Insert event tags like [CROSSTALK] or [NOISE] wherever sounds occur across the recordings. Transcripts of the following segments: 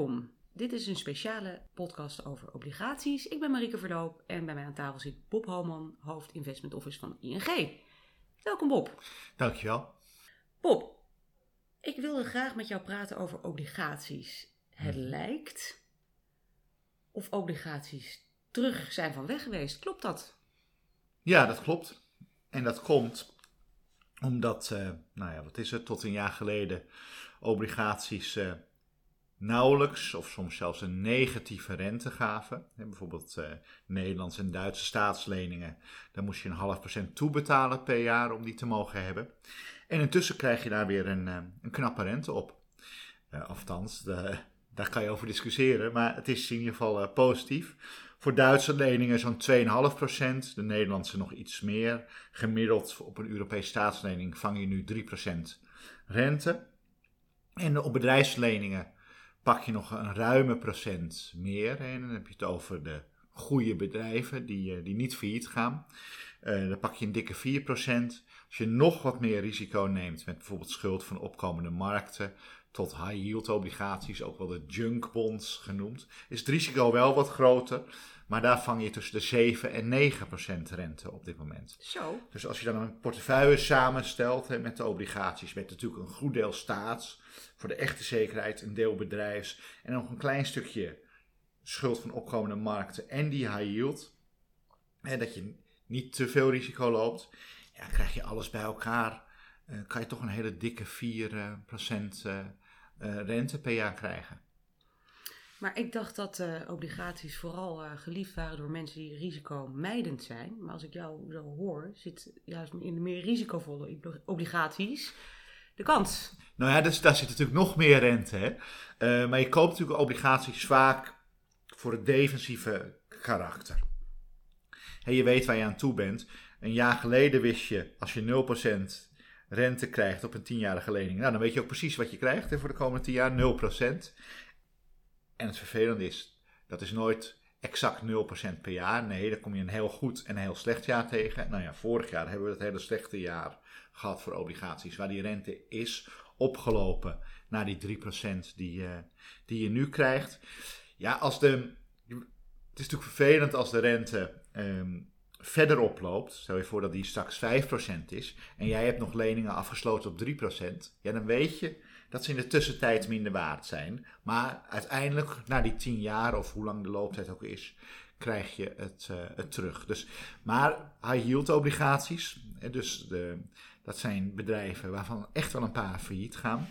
Welkom. Dit is een speciale podcast over obligaties. Ik ben Marieke Verloop en bij mij aan tafel zit Bob Homan, hoofd Investment Office van ING. Welkom Bob. Dankjewel. Bob, ik wilde graag met jou praten over obligaties. Het Mhm. lijkt of obligaties terug zijn van weg geweest. Klopt dat? Ja, dat klopt. En dat komt omdat, eh, nou ja, wat is het, tot een jaar geleden obligaties eh, nauwelijks of soms zelfs een negatieve rente gaven. Bijvoorbeeld eh, Nederlandse en Duitse staatsleningen, daar moest je een half procent toebetalen per jaar om die te mogen hebben. En intussen krijg je daar weer een, eh, een knappe rente op. Eh althans, de, daar kan je over discussiëren, maar het is in ieder geval eh, positief. Voor Duitse leningen zo'n 2,5%, de Nederlandse nog iets meer. Gemiddeld op een Europese staatslening vang je nu 3% rente. En op bedrijfsleningen pak je nog een ruime procent meer. En dan heb je het over de goede bedrijven die, eh, die niet failliet gaan. Eh, dan pak je een dikke 4%. Als je nog wat meer risico neemt met bijvoorbeeld schuld van opkomende markten tot high yield obligaties, ook wel de junk bonds genoemd, is het risico wel wat groter. Maar daar vang je tussen de 7 en 9 procent rente op dit moment. Zo. Dus als je dan een portefeuille samenstelt hè, met de obligaties, met natuurlijk een goed deel staats, voor de echte zekerheid een deel bedrijfs en nog een klein stukje schuld van opkomende markten en die high yield, hè, dat je niet te veel risico loopt, ja, krijg je alles bij elkaar, eh, kan je toch een hele dikke 4 eh, procent eh, eh, rente per jaar krijgen. Maar ik dacht dat eh, obligaties vooral eh, geliefd waren door mensen die risicomijdend zijn. Maar als ik jou zo hoor, zit juist in de meer risicovolle obli- obligaties de kans. Nou ja, dus daar zit natuurlijk nog meer rente. Hè? Eh, maar je koopt natuurlijk obligaties vaak voor het defensieve karakter. Hè, je weet waar je aan toe bent. Een jaar geleden wist je, als je 0% rente krijgt op een 10-jarige lening, nou, dan weet je ook precies wat je krijgt hè, voor de komende 10 jaar, 0%. En het vervelende is, dat is nooit exact 0% per jaar. Nee, dan kom je een heel goed en een heel slecht jaar tegen. Nou ja, vorig jaar hebben we het hele slechte jaar gehad voor obligaties, waar die rente is opgelopen naar die 3% die, eh, die je nu krijgt. Ja, als de, het is natuurlijk vervelend als de rente ehm, verder oploopt. Stel je voor dat die straks 5% is en jij hebt nog leningen afgesloten op 3%. Ja, dan weet je dat ze in de tussentijd minder waard zijn. Maar uiteindelijk, na die 10 jaar of hoe lang de looptijd ook is, krijg je het, eh, het terug. Dus, maar high yield obligaties, dus de, dat zijn bedrijven waarvan echt wel een paar failliet gaan.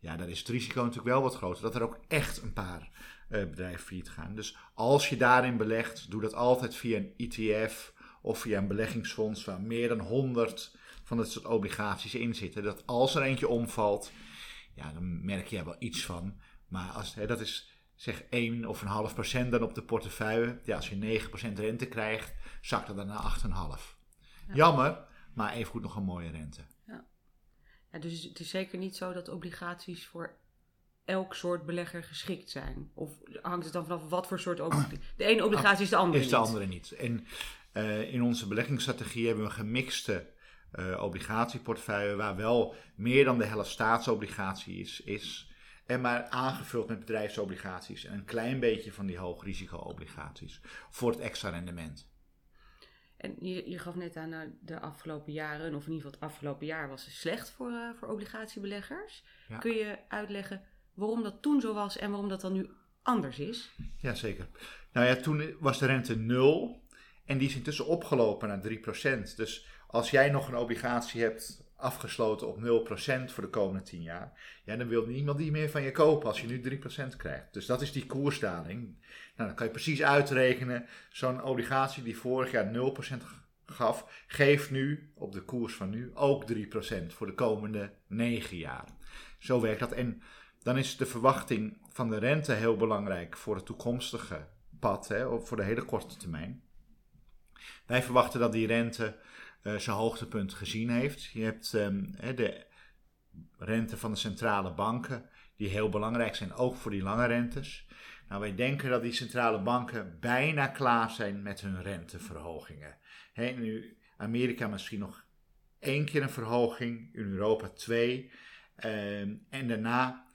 Ja, daar is het risico natuurlijk wel wat groter. Dat er ook echt een paar eh, bedrijven failliet gaan. Dus als je daarin belegt, doe dat altijd via een ETF of via een beleggingsfonds waar meer dan 100 van dat soort obligaties in zitten. Dat als er eentje omvalt, ja, dan merk je er wel iets van. Maar als, hè, dat is zeg 1 of een half procent dan op de portefeuille. Ja, als je 9% rente krijgt, zakt dat dan naar 8,5. Jammer, maar evengoed nog een mooie rente. Ja, dus het is zeker niet zo dat obligaties voor elk soort belegger geschikt zijn. Of hangt het dan vanaf wat voor soort obligatie? De ene obligatie is de andere is de niet. andere niet. En eh, in onze beleggingsstrategie hebben we een gemixte eh, obligatieportefeuille waar wel meer dan de helft staatsobligatie is, is en maar aangevuld met bedrijfsobligaties en een klein beetje van die hoogrisico-obligaties voor het extra rendement. En je, je gaf net aan eh, de afgelopen jaren, of in ieder geval het afgelopen jaar was slecht voor, eh, voor obligatiebeleggers. Ja. Kun je uitleggen waarom dat toen zo was en waarom dat dan nu anders is? Jazeker. Nou ja, toen was de rente 0 en die is intussen opgelopen naar 3%. Dus als jij nog een obligatie hebt afgesloten op 0% voor de komende 10 jaar, ja, dan wil niemand die meer van je kopen als je nu 3% krijgt. Dus dat is die koersdaling. Nou, dan kan je precies uitrekenen, zo'n obligatie die vorig jaar 0% gaf, geeft nu op de koers van nu ook 3% voor de komende 9 jaar. Zo werkt dat. En dan is de verwachting van de rente heel belangrijk voor het toekomstige pad, hè, voor de hele korte termijn. Wij verwachten dat die rente eh, zijn hoogtepunt gezien heeft. Je hebt ehm, de rente van de centrale banken, die heel belangrijk zijn, ook voor die lange rentes. Nou, wij denken dat die centrale banken bijna klaar zijn met hun renteverhogingen. In U- Amerika misschien nog één keer een verhoging, in Europa twee. Ehm, en daarna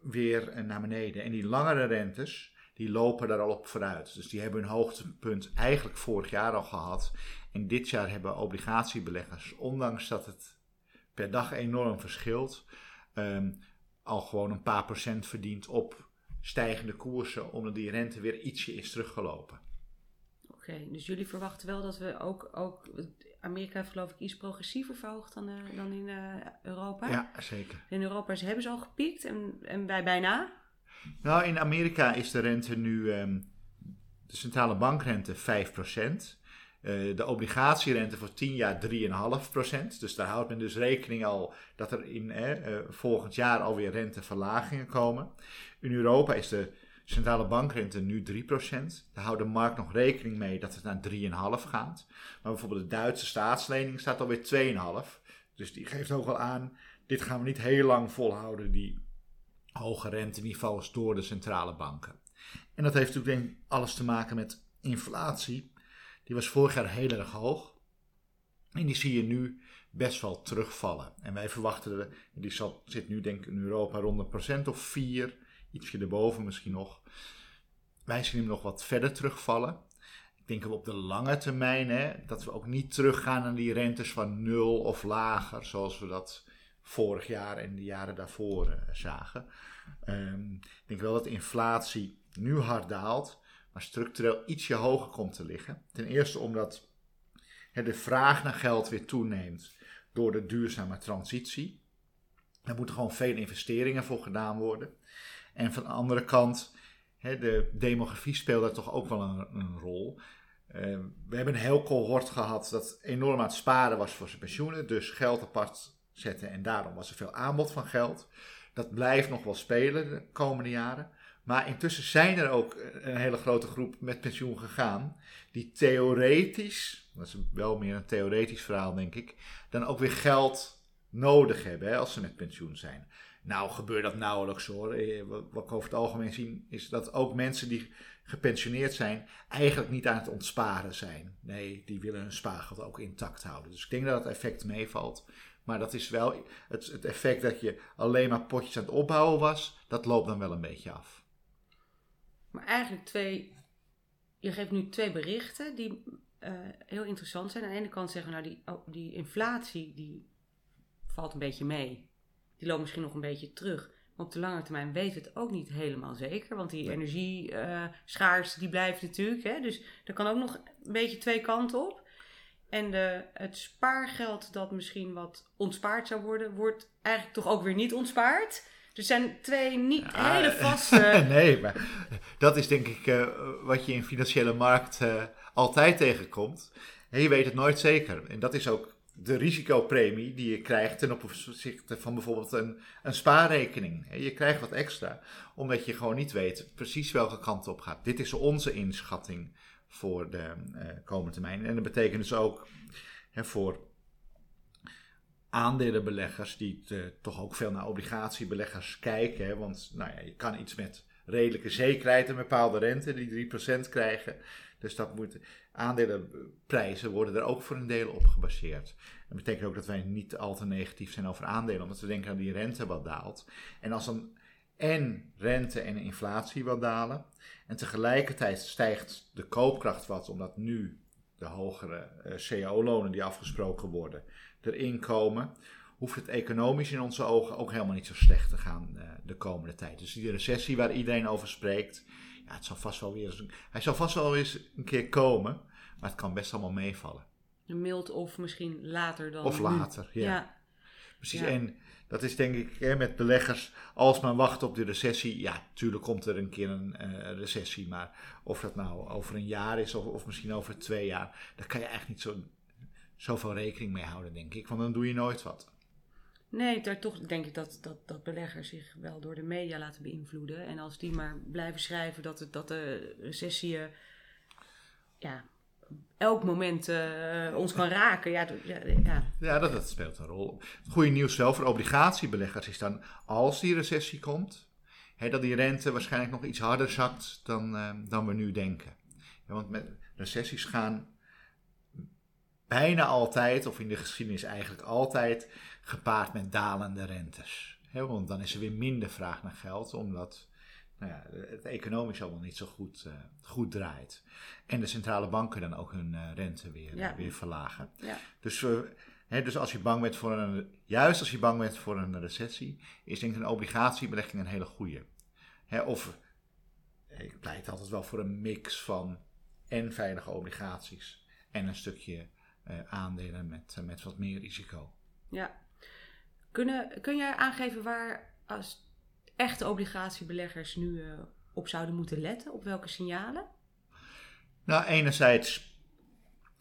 weer naar beneden. En die langere rentes, die lopen daar al op vooruit. Dus die hebben hun hoogtepunt eigenlijk vorig jaar al gehad. En dit jaar hebben obligatiebeleggers, ondanks dat het per dag enorm verschilt, ehm, al gewoon een paar procent verdiend op stijgende koersen, omdat die rente weer ietsje is teruggelopen. Oké, dus jullie verwachten wel dat we ook, ook Amerika heeft geloof ik iets progressiever verhoogd dan, uh, dan in uh, Europa. Ja, zeker. In Europa hebben ze al gepiekt en, en wij bijna. Nou, in Amerika is de rente nu, um, de centrale bankrente 5%. Uh, de obligatierente voor 10 jaar 3,5%. Dus daar houdt men dus rekening al dat er in eh, volgend jaar alweer renteverlagingen komen. In Europa is de centrale bankrente nu 3%. Daar houdt de markt nog rekening mee dat het naar 3,5 gaat. Maar bijvoorbeeld de Duitse staatslening staat alweer 2,5. Dus die geeft ook al aan, dit gaan we niet heel lang volhouden, die hoge renteniveaus door de centrale banken. En dat heeft natuurlijk denk alles te maken met inflatie. Die was vorig jaar heel erg hoog. En die zie je nu best wel terugvallen. En wij verwachten, die zit nu denk ik in Europa rond een procent of 4 ietsje erboven misschien nog. Wij zien hem nog wat verder terugvallen. Ik denk op de lange termijn hè, dat we ook niet teruggaan naar die rentes van nul of lager, zoals we dat vorig jaar en de jaren daarvoor uh, zagen. Um, ik denk wel dat inflatie nu hard daalt, maar structureel ietsje hoger komt te liggen. Ten eerste omdat de vraag naar geld weer toeneemt door de duurzame transitie. Er moeten gewoon veel investeringen voor gedaan worden. En van de andere kant, de demografie speelt daar toch ook wel een, een rol. Uh, we hebben een heel cohort gehad dat enorm aan het sparen was voor zijn pensioenen. Dus geld apart zetten en daarom was er veel aanbod van geld. Dat blijft nog wel spelen de komende jaren. Maar intussen zijn er ook een hele grote groep met pensioen gegaan. Die theoretisch, dat is wel meer een theoretisch verhaal denk ik, dan ook weer geld nodig hebben hè, als ze met pensioen zijn. Nou gebeurt dat nauwelijks hoor. Eh, wat ik over het algemeen zie is dat ook mensen die gepensioneerd zijn eigenlijk niet aan het ontsparen zijn. Nee, die willen hun spaargeld ook intact houden. Dus ik denk dat het effect meevalt. Maar dat is wel het, het effect dat je alleen maar potjes aan het opbouwen was, dat loopt dan wel een beetje af. Maar eigenlijk twee, je geeft nu twee berichten die uh, heel interessant zijn. Aan de ene kant zeggen we, nou die, oh, die inflatie die valt een beetje mee die loopt misschien nog een beetje terug. Maar op de lange termijn weten we het ook niet helemaal zeker. Want die energie uh, die blijft natuurlijk. Hè? Dus er kan ook nog een beetje twee kanten op. En de, het spaargeld dat misschien wat ontspaard zou worden, wordt eigenlijk toch ook weer niet ontspaard. Er zijn twee niet hele [LAUGHS] vaste. nee, maar dat is denk ik uh, wat je in financiële markt uh, altijd tegenkomt. En je weet het nooit zeker. En dat is ook de risicopremie die je krijgt ten opzichte van bijvoorbeeld een, een spaarrekening. Je krijgt wat extra, omdat je gewoon niet weet precies welke kant op gaat. Dit is onze inschatting voor de uh, komende termijn. En dat betekent dus ook hè, voor aandelenbeleggers die toch ook veel naar obligatiebeleggers kijken. Hè, want nou ja, je kan iets met redelijke zekerheid een bepaalde rente, die 3% krijgen. Dus dat moet, aandelenprijzen worden er ook voor een deel op gebaseerd. Dat betekent ook dat wij niet al te negatief zijn over aandelen, omdat we denken dat die rente wat daalt. En als dan en rente en inflatie wat dalen, en tegelijkertijd stijgt de koopkracht wat, omdat nu de hogere uh, cao-lonen die afgesproken worden erin komen, hoeft het economisch in onze ogen ook helemaal niet zo slecht te gaan uh, de komende tijd. Dus die recessie waar iedereen over spreekt, ja, het zal vast wel weer eens, hij zal vast wel eens een keer komen, maar het kan best allemaal meevallen. Mild of misschien later dan. Of later, ja. ja. Precies, en dat is denk ik hè, met beleggers, als men wacht op de recessie, ja, tuurlijk komt er een keer een uh, recessie, maar of dat nou over een jaar is of, of misschien over twee jaar, daar kan je eigenlijk niet zo, zoveel rekening mee houden, denk ik, want dan doe je nooit wat. Nee, daar toch denk ik dat, dat, dat beleggers zich wel door de media laten beïnvloeden. En als die maar blijven schrijven dat, het, dat de recessie ja, elk moment uh, ons kan [LAUGHS] raken. Ja, ja. ja dat, dat speelt een rol. Het goede nieuws wel voor obligatiebeleggers is dan, als die recessie komt, hè, dat die rente waarschijnlijk nog iets harder zakt dan, uh, dan we nu denken. Ja, want met recessies gaan bijna altijd, of in de geschiedenis eigenlijk altijd, gepaard met dalende rentes. Want dan is er weer minder vraag naar geld, omdat nou ja, het economisch allemaal niet zo goed, uh, goed draait. En de centrale banken dan ook hun uh, rente weer, Ja. weer verlagen. Ja. Dus, dus als je bang bent voor een, juist als je bang bent voor een recessie, is denk ik een obligatiebelegging een hele goede. Of ik pleit altijd wel voor een mix van en veilige obligaties en een stukje eh, aandelen met, eh, met wat meer risico. Ja. Kunnen, kun jij aangeven waar als echte obligatiebeleggers nu eh, op zouden moeten letten? Op welke signalen? Nou, enerzijds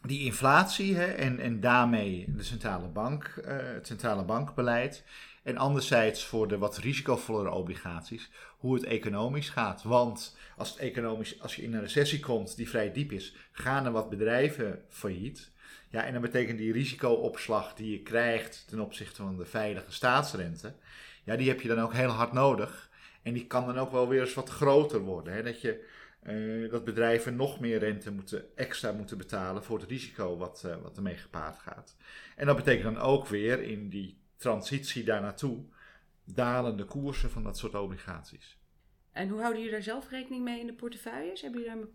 die inflatie hè, en, en daarmee de centrale bank, eh, het centrale bankbeleid. En anderzijds voor de wat risicovollere obligaties, hoe het economisch gaat. Want als, het economisch, als je in een recessie komt die vrij diep is, gaan er wat bedrijven failliet. Ja, en dan betekent die risicoopslag die je krijgt ten opzichte van de veilige staatsrente, ja, die heb je dan ook heel hard nodig. En die kan dan ook wel weer eens wat groter worden. Hè? Dat, je, eh, dat bedrijven nog meer rente moeten, extra moeten betalen voor het risico wat, eh, wat ermee gepaard gaat. En dat betekent dan ook weer in die transitie daar naartoe dalende koersen van dat soort obligaties. En hoe houden jullie daar zelf rekening mee in de portefeuilles? Hebben jullie daar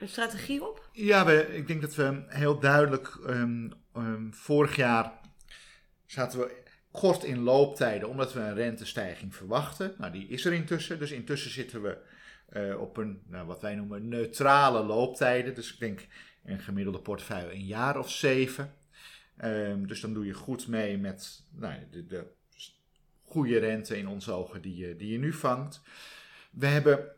een- strategie op? Ja, we, ik denk dat we heel duidelijk. ehm, ehm, vorig jaar zaten we kort in looptijden, omdat we een rentestijging verwachten. Nou, die is er intussen. Dus intussen zitten we eh, op een, nou, wat wij noemen, neutrale looptijden. Dus ik denk een gemiddelde portefeuille een jaar of zeven. Ehm, dus dan doe je goed mee met nou, de, de goede rente in onze ogen die je, die je nu vangt. We hebben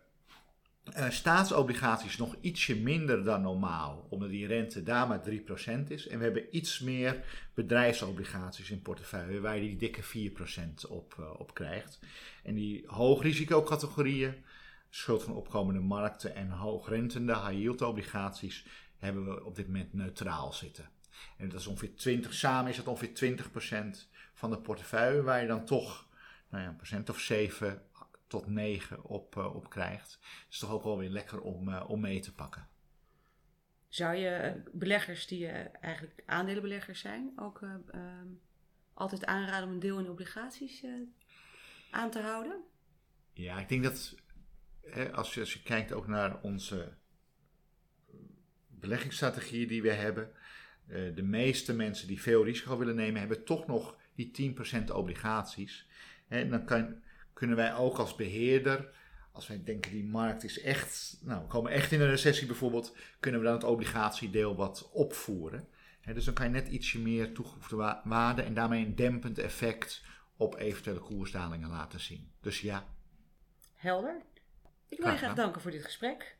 eh, staatsobligaties nog ietsje minder dan normaal, omdat die rente daar maar 3% is. En we hebben iets meer bedrijfsobligaties in portefeuille, waar je die dikke 4% op, eh, op krijgt. En die hoogrisicocategorieën, schuld van opkomende markten en hoogrentende high-yield obligaties, hebben we op dit moment neutraal zitten. En dat is ongeveer 20, samen is dat ongeveer 20% van de portefeuille, waar je dan toch nou ja, een procent of 7 tot 9 op, eh, op krijgt. is toch ook wel weer lekker om, eh, om mee te pakken. Zou je eh, beleggers die eigenlijk aandelenbeleggers zijn ook eh, ehm, altijd aanraden om een deel in obligaties aan te houden? Ja, ik denk dat hè, als, je, als je kijkt ook naar onze beleggingsstrategieën die we hebben, de meeste mensen die veel risico willen nemen, hebben toch nog die 10% obligaties. En dan kan, kunnen wij ook als beheerder, als wij denken die markt is echt, nou, we komen echt in een recessie bijvoorbeeld, kunnen we dan het obligatiedeel wat opvoeren. Dus dan kan je net ietsje meer toegevoegde wa- waarde en daarmee een dempend effect op eventuele koersdalingen laten zien. Dus ja, Helder. Ik wil je Graag danken voor dit gesprek.